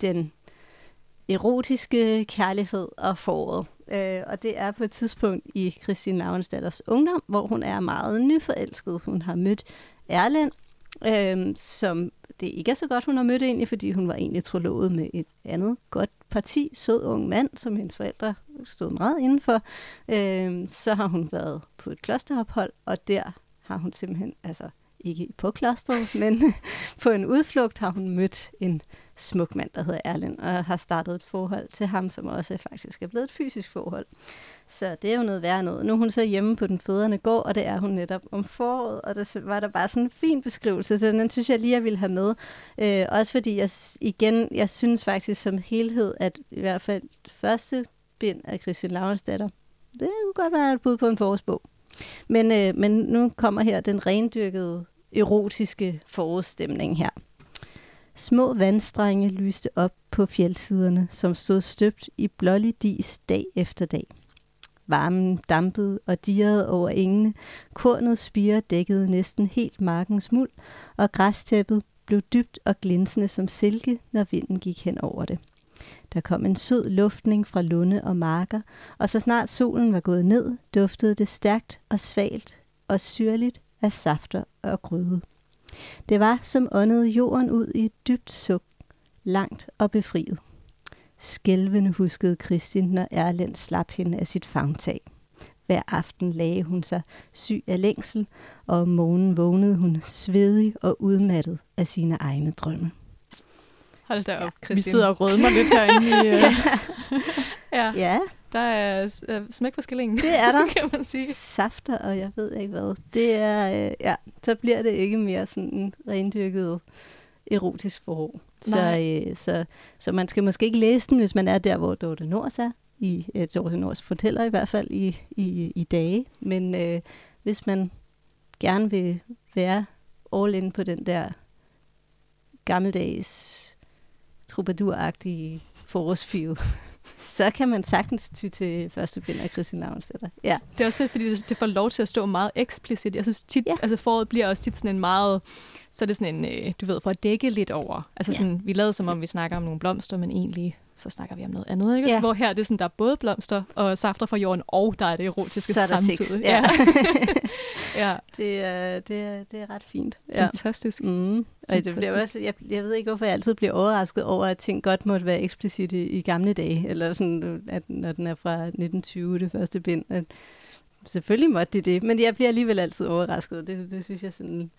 den erotiske kærlighed og foråret. Øh, og det er på et tidspunkt i Christine Lavensdatters ungdom, hvor hun er meget nyforelsket. Hun har mødt Erlend, øh, som det ikke er så godt, hun har mødt egentlig, fordi hun var egentlig trolovet med et andet godt parti, sød ung mand, som hendes forældre stod meget indenfor. Øh, så har hun været på et klosterophold, og der har hun simpelthen, altså ikke på klosteret, men på en udflugt har hun mødt en smuk mand, der hedder Erlend, og har startet et forhold til ham, som også faktisk er blevet et fysisk forhold. Så det er jo noget værd noget. Nu er hun så hjemme på den fædrene gård, og det er hun netop om foråret, og der var der bare sådan en fin beskrivelse, så den synes jeg lige, jeg ville have med. Øh, også fordi jeg igen, jeg synes faktisk som helhed, at i hvert fald første bind af Christian Laurensdatter, det kunne godt være et bud på en forårsbog. Men, øh, men nu kommer her den rendyrkede erotiske forårsstemning her. Små vandstrenge lyste op på fjeldsiderne, som stod støbt i blålig dis dag efter dag. Varmen dampede og dirrede over engene, kornet spire dækkede næsten helt markens muld, og græstæppet blev dybt og glinsende som silke, når vinden gik hen over det. Der kom en sød luftning fra lunde og marker, og så snart solen var gået ned, duftede det stærkt og svalt og syrligt af safter og gryde. Det var som åndede jorden ud i et dybt suk, langt og befriet. Skælvende huskede Kristin, når Erlend slap hende af sit fagtag. Hver aften lagde hun sig syg af længsel, og om morgenen vågnede hun svedig og udmattet af sine egne drømme. Hold da op, Christine. Vi sidder og rødmer lidt herinde i... Uh... ja. ja. Der er uh, smæk på skillingen. Det er der. kan man sige. Safter, og jeg ved ikke hvad. Det er, uh, ja, så bliver det ikke mere sådan rendyrket erotisk forår. Så, uh, så, så man skal måske ikke læse den, hvis man er der, hvor Dorte Nors er. I, uh, Dorte Nors fortæller i hvert fald i, i, i dage. Men uh, hvis man gerne vil være all in på den der gammeldags troubadour-agtige forårsfeel, så kan man sagtens ty til første bind af Christian Lavnsdatter. Ja. Det er også fedt, fordi det, det får lov til at stå meget eksplicit. Jeg synes tit, ja. altså foråret bliver også tit sådan en meget, så er det sådan en, øh, du ved, for at dække lidt over. Altså ja. sådan, vi lader som om, vi snakker om nogle blomster, men egentlig så snakker vi om noget andet, ikke? Ja. hvor her det er sådan, der er både blomster og safter fra jorden, og der er det erotiske så er der samtidig. Sex. Ja. ja. Det, er, det, er, det er ret fint. Ja. Fantastisk. Mm. Og Fantastisk. det bliver også, jeg, jeg ved ikke, hvorfor jeg altid bliver overrasket over, at ting godt måtte være eksplicit i, i gamle dage, eller sådan, at, når den er fra 1920, det første bind. At, selvfølgelig måtte det det, men jeg bliver alligevel altid overrasket. Det, det synes jeg sådan...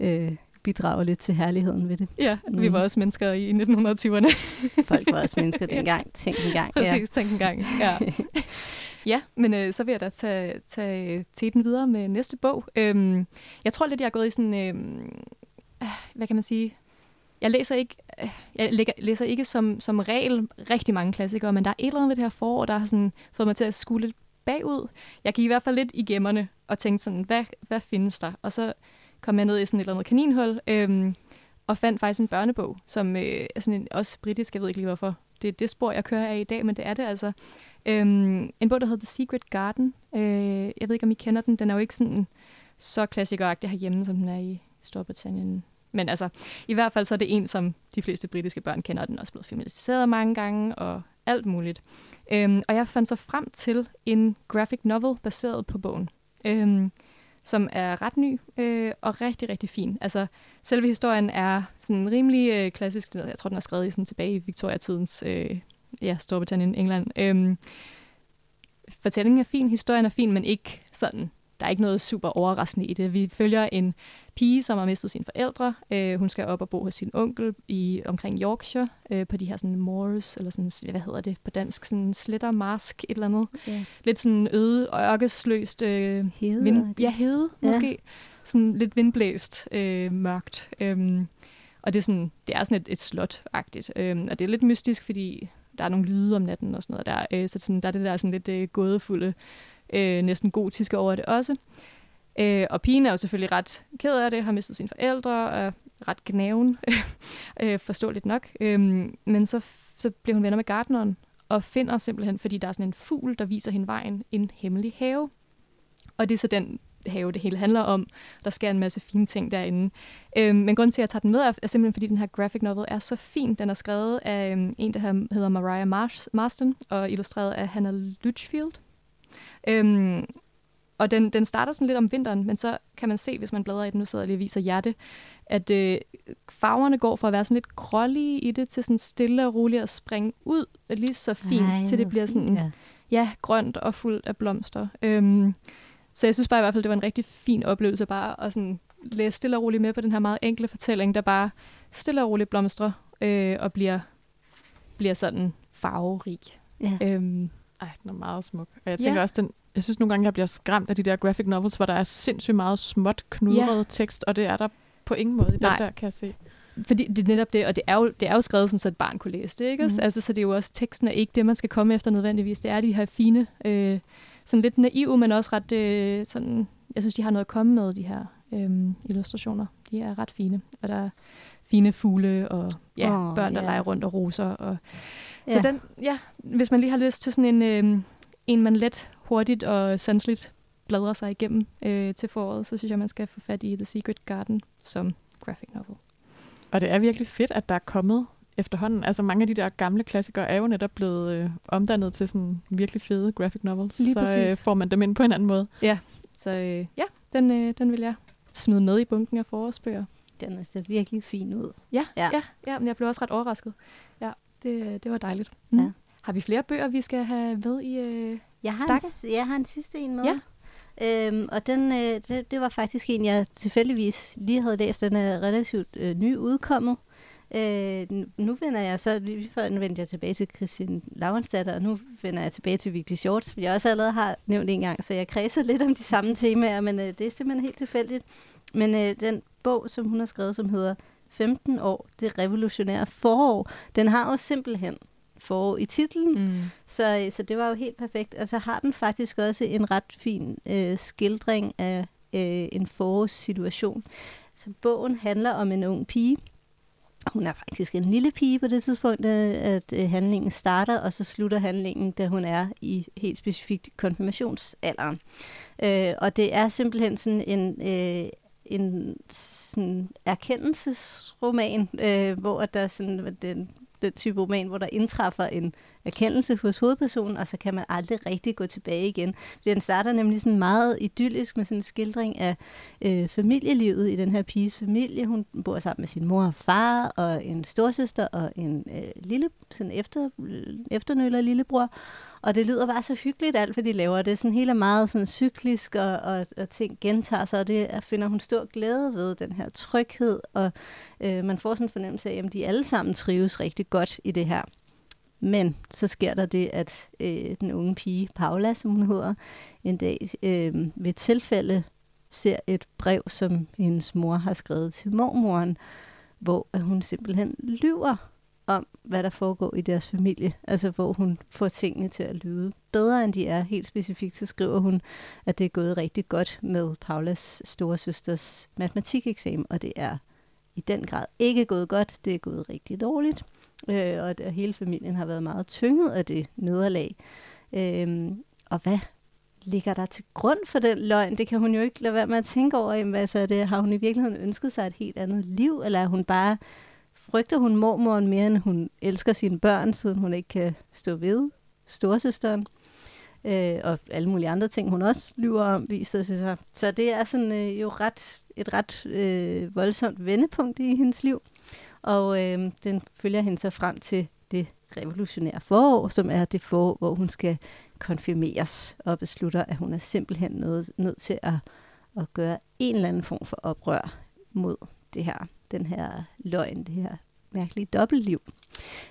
Øh, bidrager lidt til herligheden ved det. Ja, mm. vi var også mennesker i 1920'erne. Folk var også mennesker dengang. Tænk en gang. Præcis, ja. tænk en gang. Ja. ja, men øh, så vil jeg da tage, tage teten videre med næste bog. Øhm, jeg tror lidt, jeg er gået i sådan... Øh, hvad kan man sige? Jeg læser ikke, jeg læser ikke som, som regel rigtig mange klassikere, men der er et eller andet ved det her forår, der har sådan fået mig til at skulle bagud. Jeg gik i hvert fald lidt i gemmerne og tænkte sådan, hvad, hvad findes der? Og så kom jeg ned i sådan et eller andet kaninhul, øhm, og fandt faktisk en børnebog, som øh, er sådan en, også britisk, jeg ved ikke lige hvorfor. Det er det spor, jeg kører af i dag, men det er det altså. Øhm, en bog, der hedder The Secret Garden. Øh, jeg ved ikke, om I kender den. Den er jo ikke sådan så klassikeragtig herhjemme, som den er i Storbritannien. Men altså, i hvert fald så er det en, som de fleste britiske børn kender, og den er også blevet filmatiseret mange gange, og alt muligt. Øhm, og jeg fandt så frem til en graphic novel baseret på bogen. Øhm, som er ret ny øh, og rigtig, rigtig fin. Altså, selve historien er sådan rimelig øh, klassisk. Jeg tror, den er skrevet i sådan tilbage i Victoria-tidens øh, ja, Storbritannien, England. Øhm, fortællingen er fin, historien er fin, men ikke sådan der er ikke noget super overraskende i det. Vi følger en pige, som har mistet sine forældre. Øh, hun skal op og bo hos sin onkel i omkring Yorkshire, øh, på de her sådan moors, eller sådan, hvad hedder det på dansk, sådan slitter mask, et eller andet. Yeah. Lidt sådan øde og ørkesløst. Øh, hede, vind, ja, hede ja. måske. Sådan lidt vindblæst, øh, mørkt. Øhm, og det er, sådan, det er sådan et, et slot-agtigt. Øhm, og det er lidt mystisk, fordi der er nogle lyde om natten og sådan noget der. Øh, så sådan, der er det der sådan lidt øh, gådefulde øh, næsten gotiske over det også. Øh, og pigen er jo selvfølgelig ret ked af det, har mistet sine forældre, og er ret gnaven, øh, forståeligt nok. Øh, men så, så bliver hun venner med gardneren, og finder simpelthen, fordi der er sådan en fugl, der viser hende vejen, en hemmelig have. Og det er så den have, det hele handler om. Der sker en masse fine ting derinde. Øhm, men grunden til, at jeg tager den med, er, er simpelthen, fordi den her graphic novel er så fin. Den er skrevet af øhm, en, der hedder Mariah Marston, og illustreret af Hannah Lutchfield. Øhm, og den, den starter sådan lidt om vinteren, men så kan man se, hvis man bladrer i den, nu sidder jeg lige og viser hjerte, at øh, farverne går fra at være sådan lidt grålige i det, til sådan stille og roligt at springe ud lige så fint, Ej, til det bliver sådan ja. ja, grønt og fuldt af blomster. Øhm, så jeg synes bare i hvert fald, det var en rigtig fin oplevelse bare at sådan læse stille og roligt med på den her meget enkle fortælling, der bare stille og roligt blomstrer øh, og bliver, bliver sådan farverig. Ja. Øhm, ej, den er meget smuk. Og jeg tænker ja. også, den, jeg synes nogle gange, jeg bliver skræmt af de der graphic novels, hvor der er sindssygt meget småt knudret ja. tekst, og det er der på ingen måde i den der, kan jeg se. Fordi det er netop det, og det er jo, det er jo skrevet sådan, så et barn kunne læse det, ikke? Mm. Altså, så det er jo også, teksten er ikke det, man skal komme efter nødvendigvis. Det er de her fine, øh, sådan lidt naive, men også ret øh, sådan, jeg synes, de har noget at komme med, de her øh, illustrationer. De er ret fine, og der er fine fugle og ja, oh, børn, der yeah. leger rundt og roser. Og, så den, ja, hvis man lige har lyst til sådan en, øh, en man let, hurtigt og sanseligt bladrer sig igennem øh, til foråret, så synes jeg, man skal få fat i The Secret Garden som graphic novel. Og det er virkelig fedt, at der er kommet efterhånden. Altså mange af de der gamle klassikere er jo netop blevet øh, omdannet til sådan virkelig fede graphic novels. Lige så øh, får man dem ind på en anden måde. Ja, så øh, ja, den, øh, den vil jeg smide med i bunken af forårsbøger. Den ser virkelig fin ud. Ja, ja. ja, ja men jeg blev også ret overrasket. Ja, det, det var dejligt. Mm. Ja. Har vi flere bøger, vi skal have med i øh, jeg har En, jeg har en sidste en med. Ja. Øhm, og den, øh, det, det var faktisk en, jeg tilfældigvis lige havde læst. Den er relativt øh, ny udkommet. Øh, nu vender jeg så, lige før vendte jeg tilbage til Christian Laurensdatter, og nu vender jeg tilbage til Vigtig Shorts, som jeg også allerede har nævnt en gang, så jeg kredser lidt om de samme temaer, men øh, det er simpelthen helt tilfældigt. Men øh, den bog, som hun har skrevet, som hedder 15 år, det revolutionære forår, den har jo simpelthen forår i titlen, mm. så, så det var jo helt perfekt. Og så har den faktisk også en ret fin øh, skildring af øh, en forårssituation. Så bogen handler om en ung pige, hun er faktisk en lille pige på det tidspunkt, øh, at øh, handlingen starter, og så slutter handlingen, da hun er i helt specifikt konfirmationsalderen. Øh, og det er simpelthen sådan en, øh, en sådan erkendelsesroman, øh, hvor der sådan, den, den type roman, hvor der indtræffer en erkendelse hos hovedpersonen, og så kan man aldrig rigtig gå tilbage igen. Den starter nemlig sådan meget idyllisk med sådan en skildring af øh, familielivet i den her piges familie. Hun bor sammen med sin mor og far, og en storsøster og en øh, lille, sådan efter, øh, efternøller lillebror. Og det lyder bare så hyggeligt alt, hvad de laver. Det er sådan helt meget sådan cyklisk, og, og, og ting gentager sig, og det finder hun stor glæde ved, den her tryghed, og øh, man får sådan en fornemmelse af, at de alle sammen trives rigtig godt i det her. Men så sker der det, at øh, den unge pige, Paula, som hun hedder, en dag øh, ved tilfælde ser et brev, som hendes mor har skrevet til mormoren, hvor hun simpelthen lyver om, hvad der foregår i deres familie. Altså, hvor hun får tingene til at lyde bedre, end de er. Helt specifikt, så skriver hun, at det er gået rigtig godt med Paulas store søsters matematikeksamen, og det er i den grad ikke gået godt. Det er gået rigtig dårligt, øh, og at hele familien har været meget tynget af det nederlag. Øh, og hvad ligger der til grund for den løgn? Det kan hun jo ikke lade være med at tænke over. Jamen, altså, det, har hun i virkeligheden ønsket sig et helt andet liv, eller er hun bare frygter hun mormoren mere, end hun elsker sine børn, siden hun ikke kan stå ved storsøsteren. Øh, og alle mulige andre ting, hun også lyver om, viser sig. Så det er sådan øh, jo ret, et ret øh, voldsomt vendepunkt i hendes liv. Og øh, den følger hende så frem til det revolutionære forår, som er det forår, hvor hun skal konfirmeres og beslutter, at hun er simpelthen nødt, nødt til at, at gøre en eller anden form for oprør mod det her, den her løgn, det her mærkelige dobbeltliv.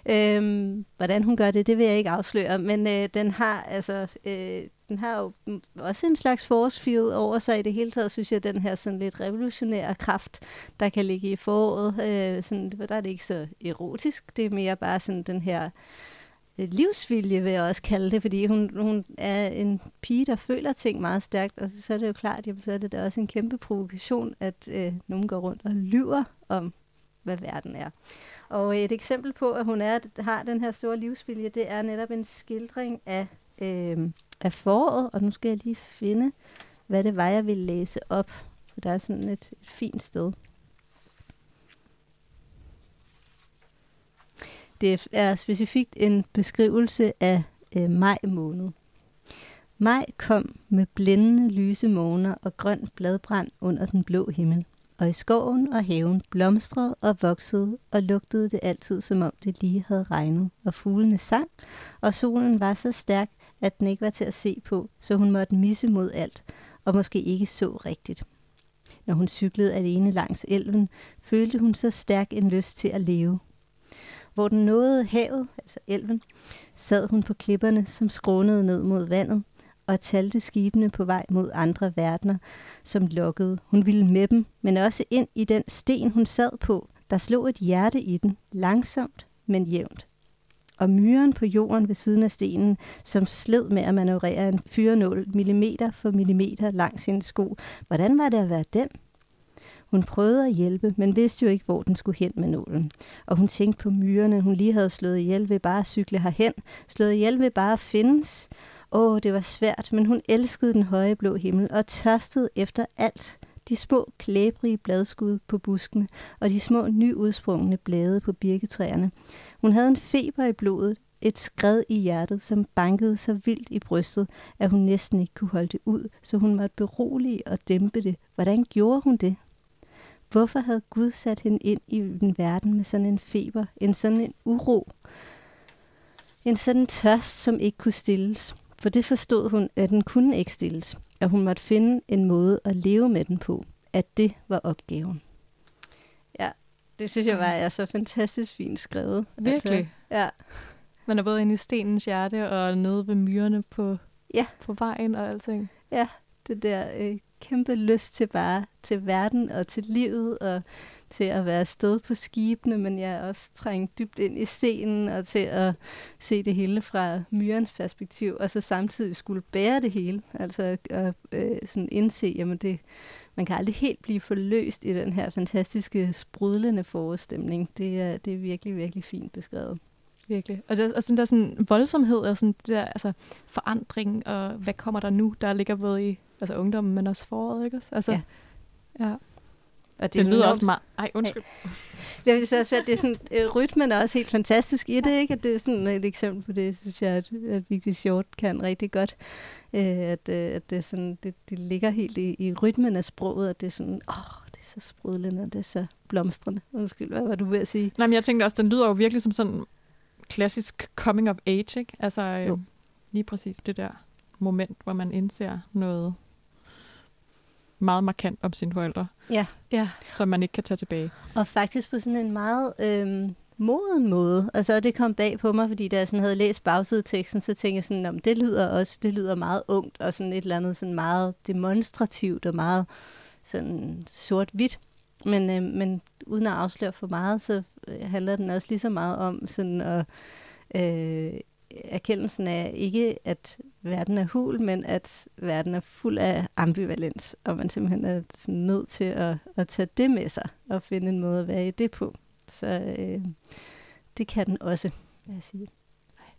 Øhm, hvordan hun gør det, det vil jeg ikke afsløre, men øh, den har altså øh, den har jo også en slags force field over sig i det hele taget, synes jeg, den her sådan lidt revolutionære kraft, der kan ligge i foråret. Øh, sådan, der er det ikke så erotisk, det er mere bare sådan den her øh, livsvilje, vil jeg også kalde det, fordi hun, hun er en pige, der føler ting meget stærkt, og så er det jo klart, jamen, så er det da også en kæmpe provokation, at øh, nogen går rundt og lyver om, hvad verden er. Og et eksempel på, at hun er, har den her store livsvilje, det er netop en skildring af, øh, af foråret, og nu skal jeg lige finde, hvad det var, jeg ville læse op, for der er sådan et, et fint sted. Det er specifikt en beskrivelse af øh, maj måned. Maj kom med blændende lyse morgener og grøn bladbrand under den blå himmel og i skoven og haven blomstrede og voksede, og lugtede det altid, som om det lige havde regnet, og fuglene sang, og solen var så stærk, at den ikke var til at se på, så hun måtte misse mod alt, og måske ikke så rigtigt. Når hun cyklede alene langs elven, følte hun så stærk en lyst til at leve. Hvor den nåede havet, altså elven, sad hun på klipperne, som skrånede ned mod vandet, og talte skibene på vej mod andre verdener, som lukkede. Hun ville med dem, men også ind i den sten, hun sad på. Der slog et hjerte i den, langsomt, men jævnt. Og myren på jorden ved siden af stenen, som sled med at manøvrere en fyrenål millimeter for millimeter langs sin sko. Hvordan var det at være den? Hun prøvede at hjælpe, men vidste jo ikke, hvor den skulle hen med nålen. Og hun tænkte på myrerne, hun lige havde slået ihjel ved bare at cykle herhen, slået ihjel ved bare at findes. Åh, det var svært, men hun elskede den høje blå himmel og tørstede efter alt. De små klæbrige bladskud på buskene og de små nyudsprungne blade på birketræerne. Hun havde en feber i blodet, et skred i hjertet, som bankede så vildt i brystet, at hun næsten ikke kunne holde det ud, så hun måtte berolige og dæmpe det. Hvordan gjorde hun det? Hvorfor havde Gud sat hende ind i en verden med sådan en feber, en sådan en uro, en sådan tørst, som ikke kunne stilles? For det forstod hun, at den kunne ikke stilles, at hun måtte finde en måde at leve med den på, at det var opgaven. Ja, det synes jeg var er så fantastisk fint skrevet. Virkelig? Altså, ja. Man er både inde i stenens hjerte og nede ved myrerne på, ja. på vejen og alting. Ja, det der øh, kæmpe lyst til bare til verden og til livet og til at være sted på skibene, men jeg er også trængt dybt ind i scenen og til at se det hele fra myrens perspektiv, og så samtidig skulle bære det hele. Altså at øh, sådan indse, jamen det, man kan aldrig helt blive forløst i den her fantastiske, sprudlende forestemning. Det er, det er virkelig, virkelig fint beskrevet. Virkelig. Og, der, og sådan der sådan voldsomhed og sådan der, altså forandring, og hvad kommer der nu, der ligger både i altså ungdommen, men også foråret, ikke? Altså, ja. ja. Og det, det lyder også meget... Ej, undskyld. Det er så svært. Det er sådan, øh, rytmen er også helt fantastisk i det, ikke? At det er sådan et eksempel på det, synes jeg, at, at Vigtig Short kan rigtig godt. Øh, at, øh, at det, er sådan, det, det ligger helt i, i rytmen af sproget, at det er sådan, åh, det er så sprudlende, og det er så blomstrende. Undskyld, hvad var du ved at sige? Nej, men jeg tænkte også, den lyder jo virkelig som sådan klassisk coming of age, ikke? Altså, øh, lige præcis det der moment, hvor man indser noget meget markant om sine forældre. Ja. ja. Som man ikke kan tage tilbage. Og faktisk på sådan en meget øhm, moden måde. Altså, det kom bag på mig, fordi da jeg sådan havde læst bagsideteksten, så tænkte jeg sådan, om det lyder også, det lyder meget ungt, og sådan et eller andet sådan meget demonstrativt og meget sådan sort-hvidt. Men, øh, men uden at afsløre for meget, så øh, handler den også lige så meget om sådan at øh, erkendelsen af ikke, at verden er hul, men at verden er fuld af ambivalens, og man simpelthen er sådan nødt til at, at tage det med sig, og finde en måde at være i det på. Så øh, det kan den også, vil jeg sige.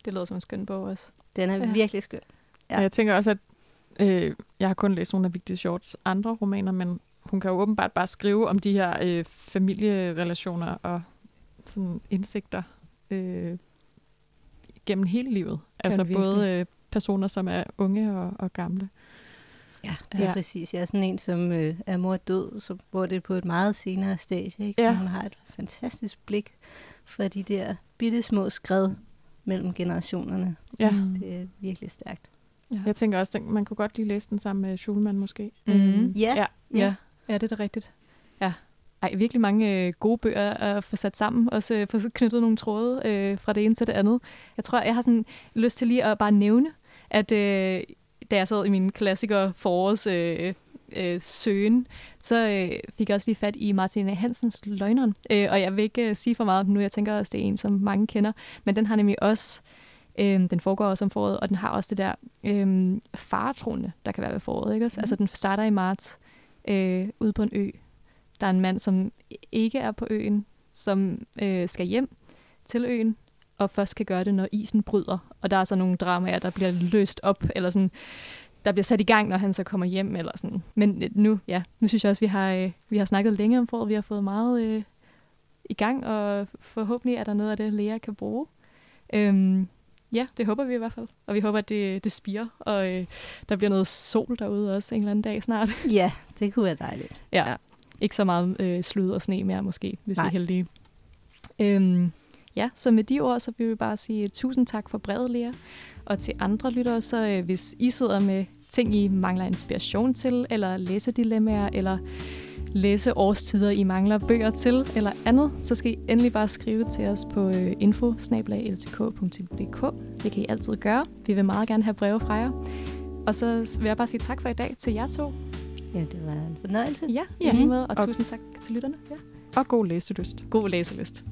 Det lyder som en skøn bog også. Den er Ja. virkelig skøn. Ja. Og jeg tænker også, at øh, jeg har kun læst nogle af Vigdis Shorts andre romaner, men hun kan jo åbenbart bare skrive om de her øh, familierelationer og sådan indsigter øh, gennem hele livet. Altså hun virkelig. både øh, personer, som er unge og, og gamle. Ja, det er Ja. præcis. Jeg er sådan en, som øh, er mor død, så, hvor det er på et meget senere stadie. Ikke? Ja. Men Hun har et fantastisk blik for de der bitte små skred mellem generationerne. Ja. Mm. Det er virkelig stærkt. Ja. Jeg tænker også, at man kunne godt lige læse den sammen med Schulman måske. Mhm. Ja, Ja. Ja, ja, det er da rigtigt. Ja. Ej, virkelig mange øh, gode bøger at få sat sammen, og så få knyttet nogle tråde øh, fra det ene til det andet. Jeg tror, jeg har sådan lyst til lige at bare nævne, at øh, da jeg sad i min klassiker forårs øh, øh, søgen, så øh, fik jeg også lige fat i Martin Hansens Løgneren. Øh, og jeg vil ikke øh, sige for meget om den nu, jeg tænker også, det er en, som mange kender. Men den har nemlig også, øh, den foregår også om foråret, og den har også det der øh, faretroende, der kan være ved foråret. Ikke? også? Mhm. Altså den starter i marts øh, ude på en ø. Der er en mand, som ikke er på øen, som øh, skal hjem til øen, og først kan gøre det, når isen bryder. Og der er så nogle dramaer, der bliver løst op, eller sådan, der bliver sat i gang, når han så kommer hjem. Eller sådan. Men øh, nu, ja, nu synes jeg også, vi har, øh, vi har snakket længe om foråret. Vi har fået meget øh, i gang, og forhåbentlig er der noget af det, Lea kan bruge. Øhm, ja, det håber vi i hvert fald. Og vi håber, at det, det spiger, og øh, der bliver noget sol derude også en eller anden dag snart. ja, det kunne være dejligt. Ja. ja. Ikke så meget øh, slud og sne mere måske, hvis Nej. vi er heldige. Øhm, ja, så med de ord, så vil vi bare sige tusind tak for brevet, Lea. Og til andre lyttere, så øh, hvis I sidder med ting, I mangler inspiration til, eller læsedilemmaer, eller læse årstider, I mangler bøger til, eller andet, så skal I endelig bare skrive til os på øh, info Det kan I altid gøre. Vi vil meget gerne have breve fra jer. Og så vil jeg bare sige tak for i dag til jer to. Ja, det var en fornøjelse. Ja, i lige måde, og Og- tusind tak til lytterne. Ja. Og god læselyst. God læselyst.